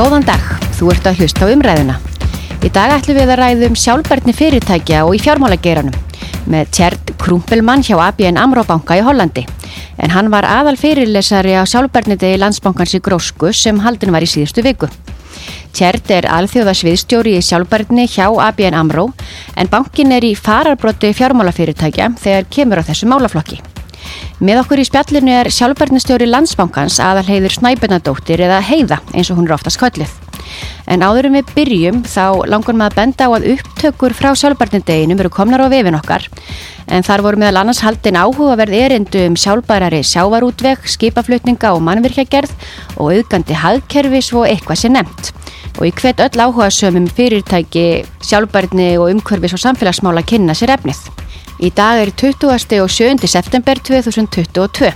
Góðan dag, þú ert að hlusta á umræðuna. Í dag ætlum við að ræðum sjálfbærni fyrirtækja og í fjármálageiranum með Tjerd Krumpelmann hjá ABN Amro banka í Hollandi. En hann var aðal fyrirlesari á sjálfbærniti í landsbankans í Grósku sem haldin var í síðustu viku. Tjerd er alþjóðasviðstjóri í sjálfbærni hjá ABN Amro en bankin er í fararbrotti fjármálafyrirtækja þegar kemur á þessu málaflokki. Með okkur í spjallinu er sjálfbærnistjóri landsbankans aðalheiður Snæbjörnadóttir eða Heiða eins og hún er oftast kvöllið. En áðurum við byrjum þá langar maður að benda á að upptökur frá sjálfbærnindeginum eru komnar á vefin okkar en þar voru meðal annars haldin áhugaverð erindu um sjálfbærari sjávarútveg, skipaflutninga og mannvirkjagerð og auðgandi hagkerfi svo eitthvað sé nefnt. Og í hvet öll áhuga sömum fyrirtæki, sjálfbærni og umhverfis og samfélagsmála kynna sér efnið. Í dag er 20. og 7. september 2022.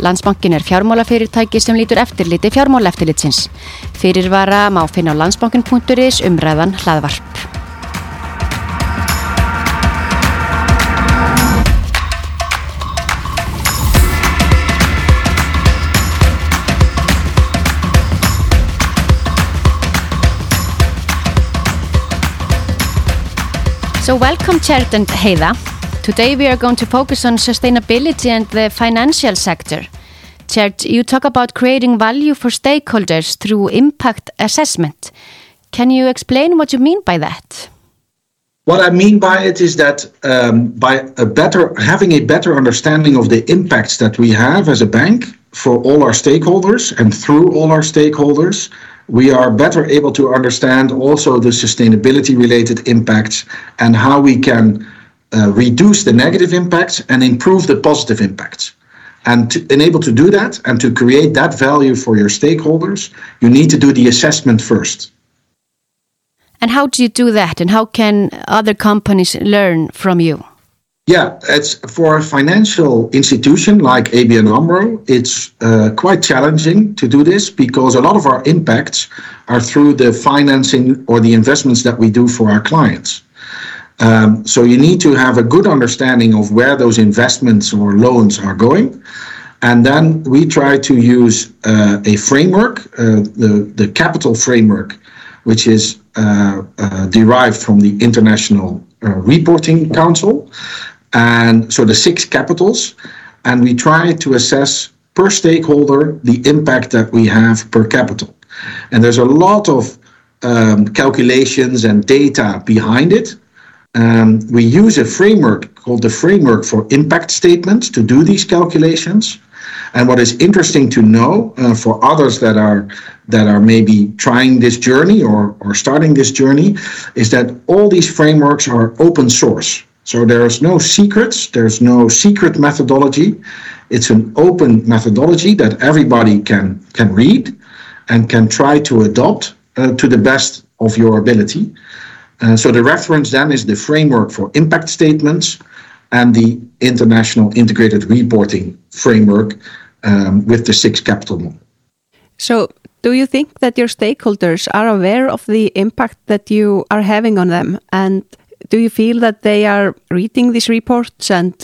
Landsbankin er fjármálafyrirtæki sem lítur eftirliti fjármálaftilitsins. Fyrirvara má finna á landsbankin.is umræðan hlaðvarp. So welcome Tjerd and Heiða. Today we are going to focus on sustainability and the financial sector. Tjerd, you talk about creating value for stakeholders through impact assessment. Can you explain what you mean by that? What I mean by it is that um, by a better having a better understanding of the impacts that we have as a bank for all our stakeholders and through all our stakeholders, we are better able to understand also the sustainability related impacts and how we can uh, reduce the negative impacts and improve the positive impacts. And to enable to do that and to create that value for your stakeholders, you need to do the assessment first. And how do you do that? And how can other companies learn from you? Yeah, it's for a financial institution like ABN AMRO, it's uh, quite challenging to do this because a lot of our impacts are through the financing or the investments that we do for our clients. Um, so you need to have a good understanding of where those investments or loans are going. And then we try to use uh, a framework, uh, the, the capital framework, which is uh, uh derived from the International uh, Reporting Council. And so the six capitals. And we try to assess per stakeholder the impact that we have per capital. And there's a lot of um, calculations and data behind it. Um, we use a framework called the Framework for Impact Statements to do these calculations. And what is interesting to know uh, for others that are that are maybe trying this journey or, or starting this journey is that all these frameworks are open source. So there's no secrets, there's no secret methodology. It's an open methodology that everybody can can read and can try to adopt uh, to the best of your ability. Uh, so the reference then is the framework for impact statements and the international integrated reporting framework um, with the six capital model. So do you think that your stakeholders are aware of the impact that you are having on them? And do you feel that they are reading these reports and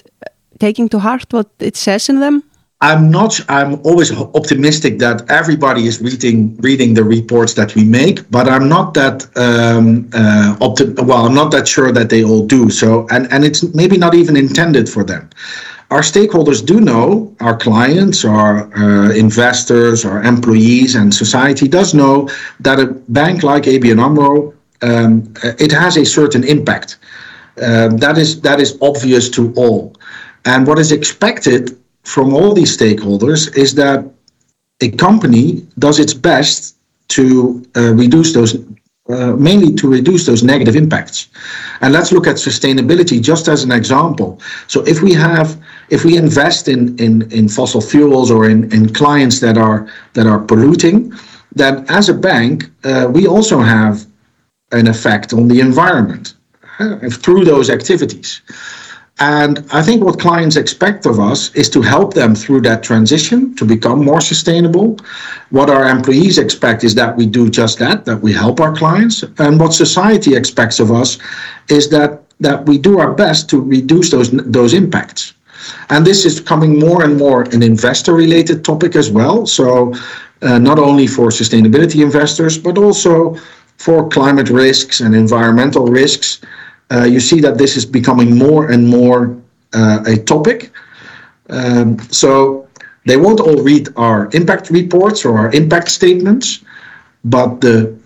taking to heart what it says in them? I'm not. I'm always optimistic that everybody is reading reading the reports that we make, but I'm not that um, uh, opti- Well, I'm not that sure that they all do. So, and and it's maybe not even intended for them. Our stakeholders do know, our clients, our uh, investors, our employees, and society does know that a bank like ABN AMRO um, it has a certain impact. Um, that is that is obvious to all, and what is expected from all these stakeholders is that a company does its best to uh, reduce those uh, mainly to reduce those negative impacts. And let's look at sustainability just as an example. So if we have if we invest in in, in fossil fuels or in, in clients that are that are polluting, then as a bank uh, we also have an effect on the environment through those activities. And I think what clients expect of us is to help them through that transition to become more sustainable. What our employees expect is that we do just that, that we help our clients. And what society expects of us is that that we do our best to reduce those those impacts. And this is becoming more and more an investor related topic as well. So uh, not only for sustainability investors, but also for climate risks and environmental risks. Uh, you see that this is becoming more and more uh, a topic. Um, so they won't all read our impact reports or our impact statements, but the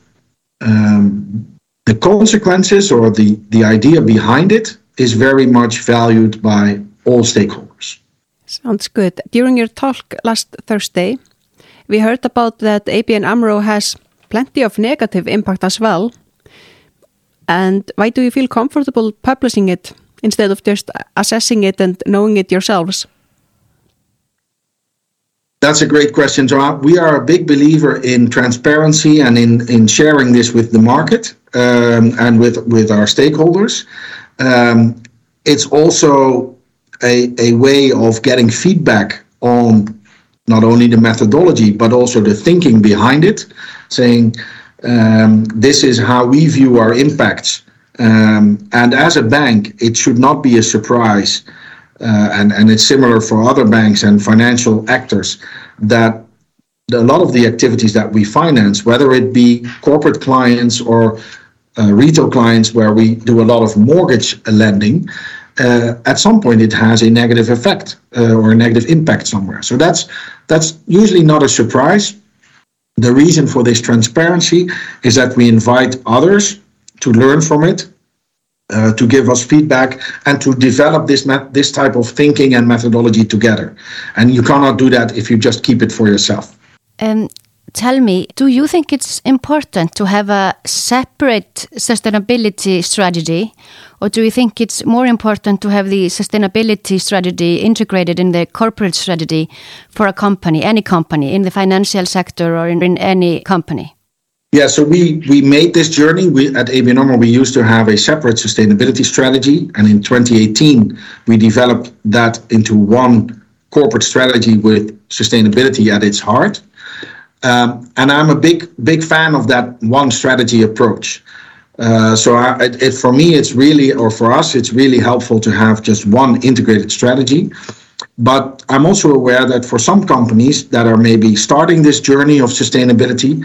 um, the consequences or the, the idea behind it is very much valued by all stakeholders. Sounds good. During your talk last Thursday, we heard about that ABN AMRO has plenty of negative impact as well. And why do you feel comfortable publishing it instead of just assessing it and knowing it yourselves? That's a great question. So we are a big believer in transparency and in, in sharing this with the market um, and with, with our stakeholders. Um, it's also a, a way of getting feedback on not only the methodology but also the thinking behind it, saying um, this is how we view our impacts. Um, and as a bank, it should not be a surprise uh, and, and it's similar for other banks and financial actors, that a lot of the activities that we finance, whether it be corporate clients or uh, retail clients where we do a lot of mortgage lending, uh, at some point it has a negative effect uh, or a negative impact somewhere. So that's that's usually not a surprise. The reason for this transparency is that we invite others to learn from it uh, to give us feedback and to develop this this type of thinking and methodology together. And you cannot do that if you just keep it for yourself. Um, tell me, do you think it's important to have a separate sustainability strategy, or do you think it's more important to have the sustainability strategy integrated in the corporate strategy for a company, any company, in the financial sector or in, in any company? Yeah, so we we made this journey. We at ABN AMRO we used to have a separate sustainability strategy, and in 2018 we developed that into one corporate strategy with sustainability at its heart. Um, and I'm a big big fan of that one strategy approach. Uh, so I, it, it, for me, it's really, or for us, it's really helpful to have just one integrated strategy. But I'm also aware that for some companies that are maybe starting this journey of sustainability,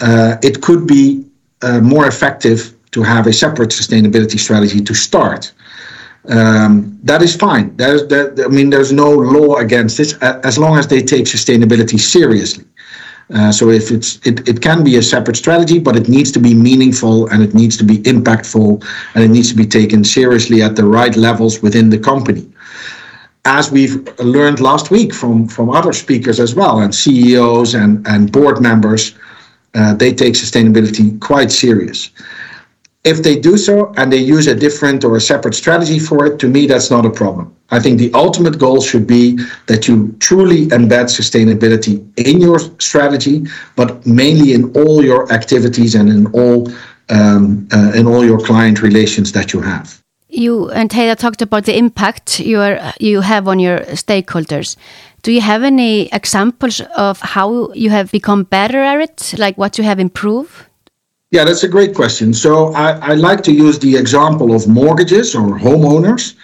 uh, it could be uh, more effective to have a separate sustainability strategy to start. Um, that is fine. There's, there, I mean, there's no law against this as long as they take sustainability seriously. Uh, so if it's it, it can be a separate strategy, but it needs to be meaningful and it needs to be impactful and it needs to be taken seriously at the right levels within the company. As we've learned last week from from other speakers as well, and CEOs and and board members, uh, they take sustainability quite serious. If they do so and they use a different or a separate strategy for it, to me, that's not a problem. I think the ultimate goal should be that you truly embed sustainability in your strategy, but mainly in all your activities and in all um, uh, in all your client relations that you have. You and Taylor talked about the impact you are you have on your stakeholders. Do you have any examples of how you have become better at it, like what you have improved? Yeah, that's a great question. So I, I like to use the example of mortgages or homeowners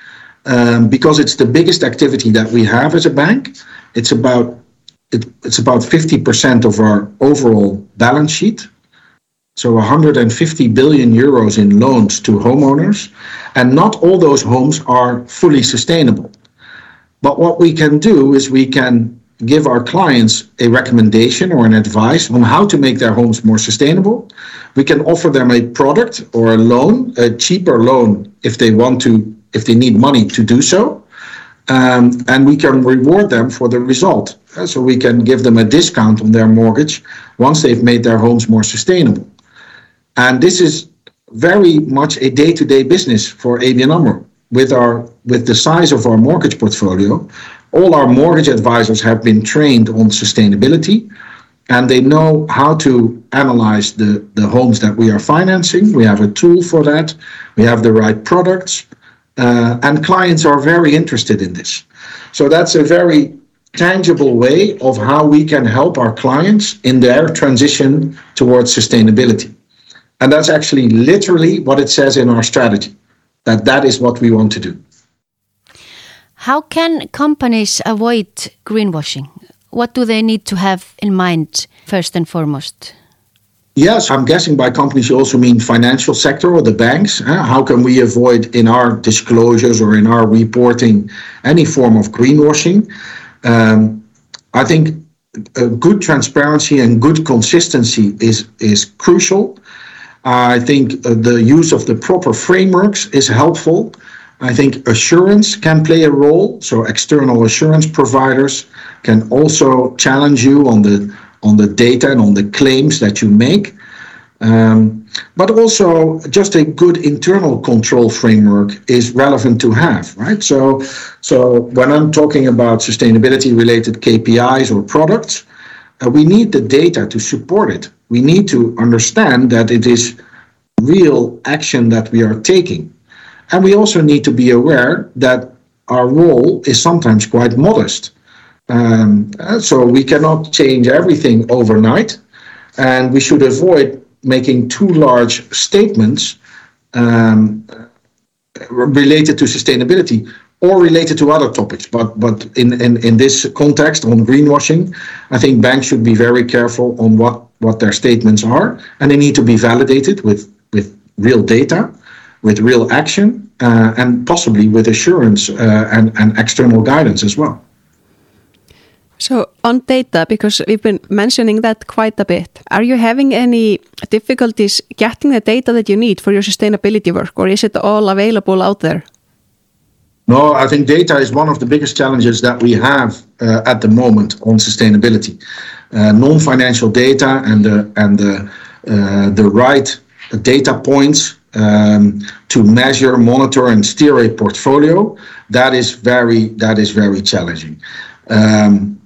um, because it's the biggest activity that we have as a bank. It's about it, it's about 50% of our overall balance sheet. So 150 billion euros in loans to homeowners, and not all those homes are fully sustainable. But what we can do is we can give our clients a recommendation or an advice on how to make their homes more sustainable. We can offer them a product or a loan, a cheaper loan if they want to, if they need money to do so. Um, and we can reward them for the result. Uh, so we can give them a discount on their mortgage once they've made their homes more sustainable. And this is very much a day-to-day business for ABN AMRO with our with the size of our mortgage portfolio, all our mortgage advisors have been trained on sustainability and they know how to analyze the, the homes that we are financing. We have a tool for that. We have the right products. Uh, and clients are very interested in this. So that's a very tangible way of how we can help our clients in their transition towards sustainability. And that's actually literally what it says in our strategy that that is what we want to do. How can companies avoid greenwashing? what do they need to have in mind first and foremost? Yes, I'm guessing by companies you also mean financial sector or the banks. Uh, how can we avoid in our disclosures or in our reporting any form of greenwashing? Um, I think good transparency and good consistency is is crucial. I think uh, the use of the proper frameworks is helpful. I think assurance can play a role. So external assurance providers can also challenge you on the on the data and on the claims that you make. Um, but also just a good internal control framework is relevant to have, right? So, so when I'm talking about sustainability related KPIs or products, uh, we need the data to support it. We need to understand that it is real action that we are taking. And we also need to be aware that our role is sometimes quite modest. Um, so we cannot change everything overnight, and we should avoid making too large statements um, related to sustainability or related to other topics. But but in, in, in this context on greenwashing, I think banks should be very careful on what, what their statements are, and they need to be validated with, with real data, with real action, uh, and possibly with assurance uh, and, and external guidance as well. So on data, because we've been mentioning that quite a bit, are you having any difficulties getting the data that you need for your sustainability work, or is it all available out there? No, I think data is one of the biggest challenges that we have uh, at the moment on sustainability. Uh, non-financial data and the and the uh, the right data points um, to measure, monitor, and steer a portfolio. That is very that is very challenging. Um,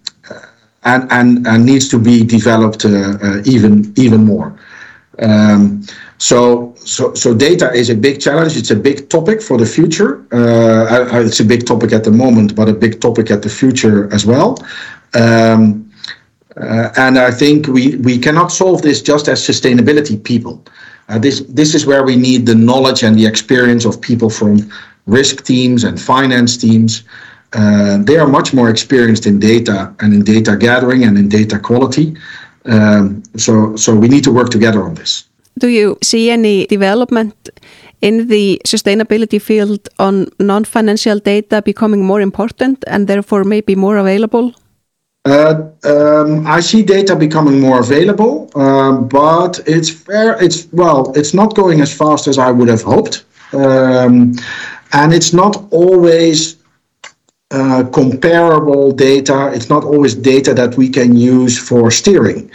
and, and, and needs to be developed uh, uh, even even more. Um, so, so, so data is a big challenge. It's a big topic for the future. Uh, it's a big topic at the moment, but a big topic at the future as well. Um, uh, and I think we, we cannot solve this just as sustainability people. Uh, this this is where we need the knowledge and the experience of people from risk teams and finance teams uh, they are much more experienced in data and in data gathering and in data quality. Um, so, so we need to work together on this. Do you see any development in the sustainability field on non-financial data becoming more important and therefore maybe more available? Uh, um, I see data becoming more available, um, but it's fair. It's well, it's not going as fast as I would have hoped, um, and it's not always uh, comparable data. It's not always data that we can use for steering.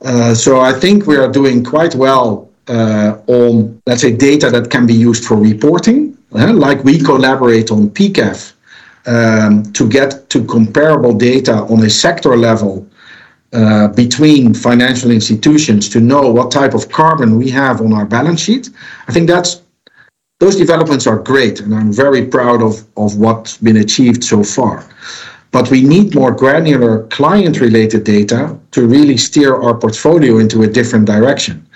Uh, so I think we are doing quite well uh, on, let's say, data that can be used for reporting. Uh, like we collaborate on PCAF um, to get to comparable data on a sector level uh, between financial institutions to know what type of carbon we have on our balance sheet. I think that's those developments are great, and I'm very proud of, of what's been achieved so far. But we need more granular client related data to really steer our portfolio into a different direction.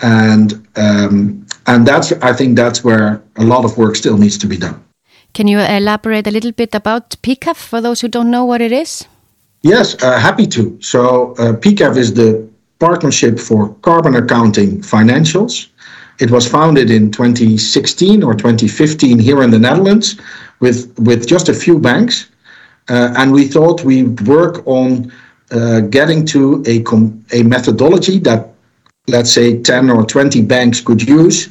And, um, and that's, I think that's where a lot of work still needs to be done. Can you elaborate a little bit about PCAF for those who don't know what it is? Yes, uh, happy to. So, uh, PCAF is the Partnership for Carbon Accounting Financials. It was founded in 2016 or 2015 here in the Netherlands with, with just a few banks. Uh, and we thought we'd work on uh, getting to a, a methodology that, let's say, 10 or 20 banks could use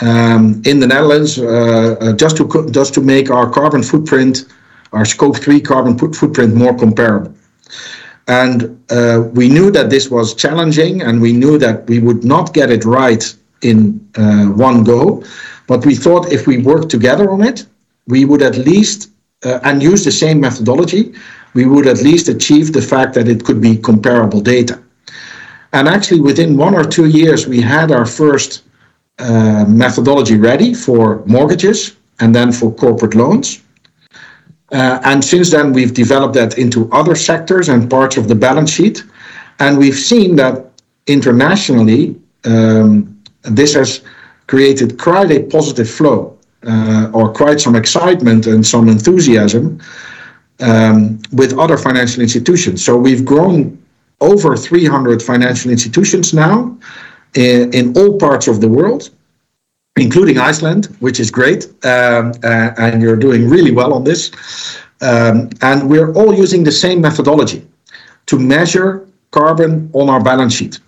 um, in the Netherlands uh, uh just, to, just to make our carbon footprint, our scope 3 carbon footprint more comparable. And uh, we knew that this was challenging, and we knew that we would not get it right in uh, one go. But we thought if we worked together on it, we would at least, uh, and use the same methodology, we would at least achieve the fact that it could be comparable data. And actually, within one or two years, we had our first uh, methodology ready for mortgages and then for corporate loans. Uh, and since then, we've developed that into other sectors and parts of the balance sheet. And we've seen that internationally, um, this has created quite a positive flow uh, or quite some excitement and some enthusiasm um, with other financial institutions. So we've grown over 300 financial institutions now in, all parts of the world, including Iceland, which is great. Um, uh, and you're doing really well on this. Um, and we're all using the same methodology to measure carbon on our balance sheet.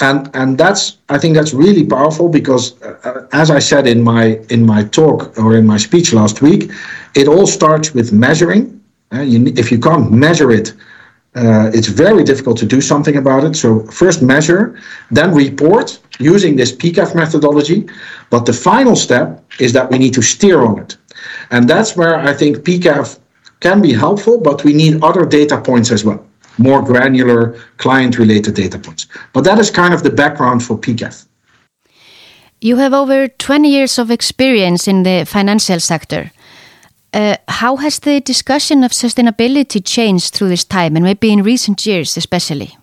And, and that's I think that's really powerful because uh, as I said in my in my talk or in my speech last week, it all starts with measuring. Uh, you, if you can't measure it, uh, it's very difficult to do something about it. So first measure, then report using this PCAF methodology. But the final step is that we need to steer on it. And that's where I think PCAF can be helpful, but we need other data points as well, more granular client-related data points. But that is kind of the background for PCAF. You have over 20 years of experience in the financial sector. Uh, how has the discussion of sustainability changed through this time and maybe in recent years especially?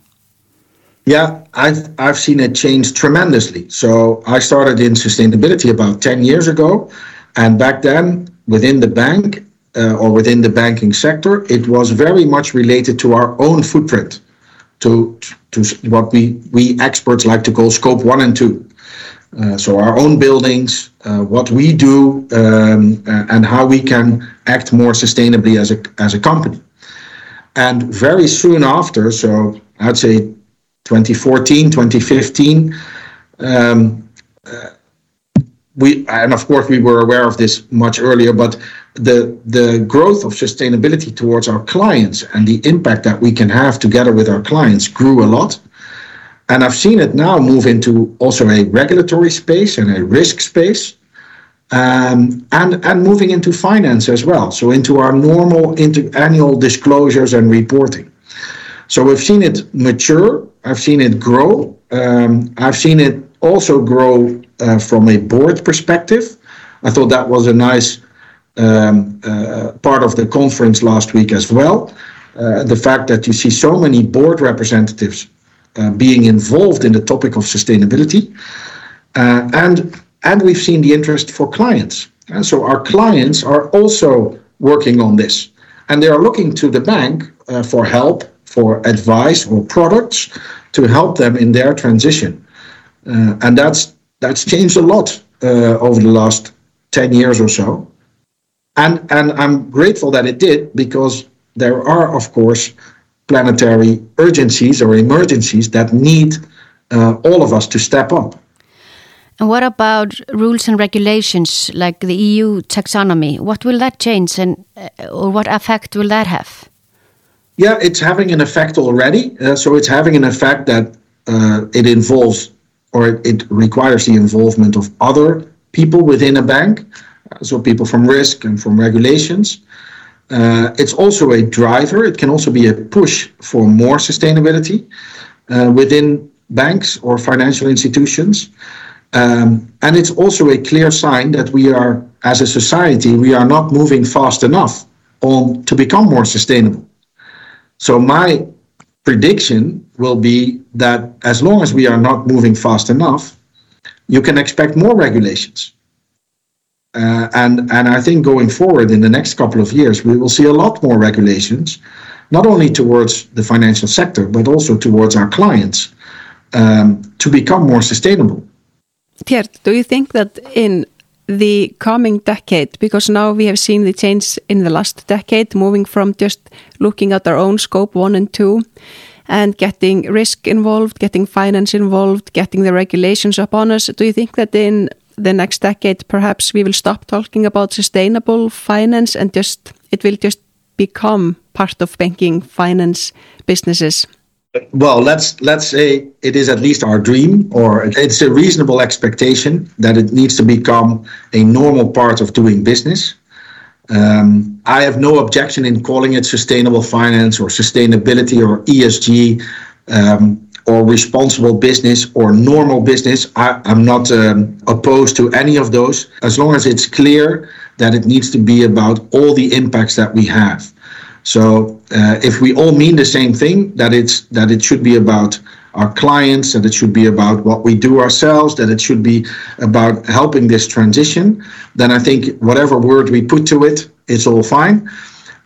Yeah, I've, I've seen it change tremendously. So I started in sustainability about 10 years ago. And back then, within the bank uh, or within the banking sector, it was very much related to our own footprint, to, to what we, we experts like to call scope one and two. Uh, so our own buildings, uh, what we do, um, uh, and how we can act more sustainably as a as a company. And very soon after, so I'd say 2014, 2015, um, uh, we and of course we were aware of this much earlier, but the the growth of sustainability towards our clients and the impact that we can have together with our clients grew a lot. And I've seen it now move into also a regulatory space and a risk space, um, and and moving into finance as well. So into our normal into annual disclosures and reporting. So we've seen it mature. I've seen it grow. Um, I've seen it also grow uh, from a board perspective. I thought that was a nice um, uh, part of the conference last week as well. Uh, the fact that you see so many board representatives being involved in the topic of sustainability. Uh, and, and we've seen the interest for clients. And so our clients are also working on this. And they are looking to the bank uh, for help, for advice or products to help them in their transition. Uh, and that's, that's changed a lot uh, over the last 10 years or so. And, and I'm grateful that it did because there are, of course, planetary urgencies or emergencies that need uh, all of us to step up. And what about rules and regulations like the EU taxonomy? What will that change and uh, or what effect will that have? Yeah, it's having an effect already. Uh, so it's having an effect that uh, it involves or it requires the involvement of other people within a bank. So people from risk and from regulations. Uh, it's also a driver. It can also be a push for more sustainability uh, within banks or financial institutions. Um, and it's also a clear sign that we are, as a society, we are not moving fast enough on to become more sustainable. So my prediction will be that as long as we are not moving fast enough, you can expect more regulations. Uh, and and I think going forward in the next couple of years, we will see a lot more regulations, not only towards the financial sector but also towards our clients, um, to become more sustainable. Tjerd, do you think that in the coming decade, because now we have seen the change in the last decade, moving from just looking at our own scope one and two, and getting risk involved, getting finance involved, getting the regulations upon us. Do you think that in the next decade, perhaps we will stop talking about sustainable finance and just it will just become part of banking finance businesses? Well, let's let's say it is at least our dream, or it's a reasonable expectation that it needs to become a normal part of doing business. Um, I have no objection in calling it sustainable finance or sustainability or ESG. Um, or responsible business or normal business. I, am not um, opposed to any of those as long as it's clear that it needs to be about all the impacts that we have. So uh, if we all mean the same thing, that it's that it should be about our clients, that it should be about what we do ourselves, that it should be about helping this transition, then I think whatever word we put to it, it's all fine.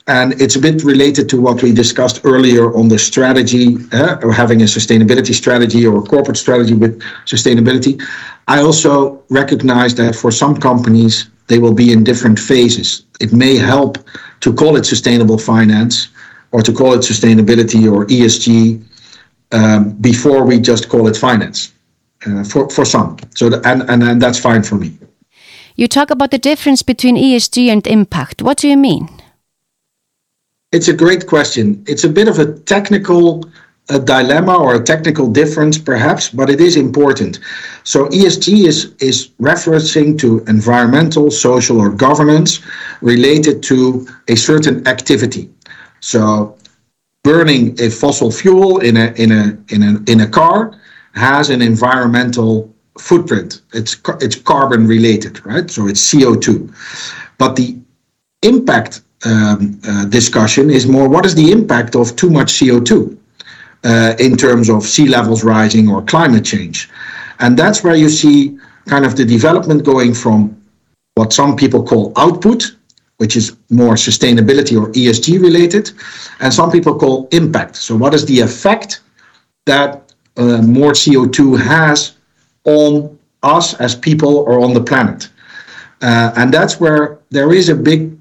And it's a bit related to what we discussed earlier on the strategy, uh, or having a sustainability strategy or a corporate strategy with sustainability. I also recognize that for some companies, they will be in different phases. It may help to call it sustainable finance or to call it sustainability or ESG um, before we just call it finance uh, for, for some. So, the, and, and, and that's fine for me. You talk about the difference between ESG and impact. What do you mean? It's a great question. It's a bit of a technical a dilemma or a technical difference, perhaps, but it is important. So ESG is is referencing to environmental, social, or governance related to a certain activity. So burning a fossil fuel in a in a in a in a car has an environmental footprint. It's it's carbon related, right? So it's CO2. But the impact um, uh, discussion is more what is the impact of too much CO2 uh, in terms of sea levels rising or climate change, and that's where you see kind of the development going from what some people call output, which is more sustainability or ESG related, and some people call impact. So what is the effect that uh, more CO2 has on us as people or on the planet. Uh, and that's where there is a big,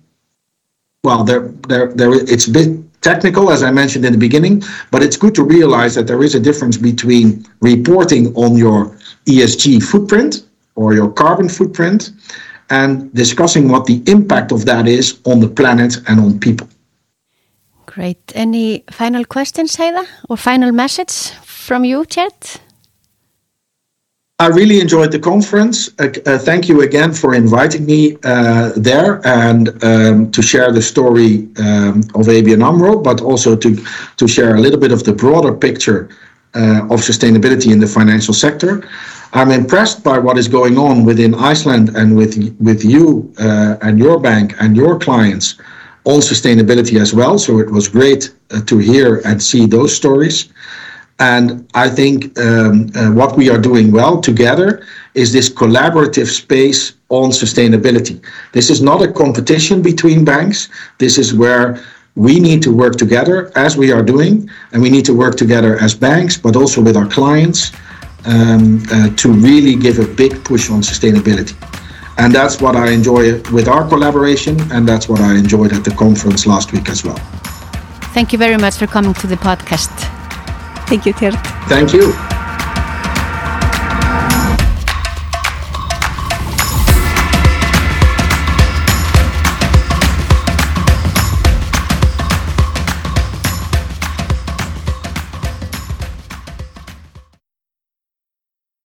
well, there, there, there, it's a bit technical, as I mentioned in the beginning, but it's good to realize that there is a difference between reporting on your ESG footprint or your carbon footprint and discussing what the impact of that is on the planet and on people. Great. Any final questions, Heida, or final message from you, Tjerd? I really enjoyed the conference. Uh, uh, thank you again for inviting me uh, there and um, to share the story um, of ABN AMRO, but also to, to share a little bit of the broader picture uh, of sustainability in the financial sector. I'm impressed by what is going on within Iceland and with, with you uh, and your bank and your clients on sustainability as well. So it was great uh, to hear and see those stories. And I think um, uh, what we are doing well together is this collaborative space on sustainability. This is not a competition between banks. This is where we need to work together as we are doing, and we need to work together as banks, but also with our clients um, uh, to really give a big push on sustainability. And that's what I enjoy with our collaboration, and that's what I enjoyed at the conference last week as well. Thank you very much for coming to the podcast. Thank you, Tjerd. Thank you.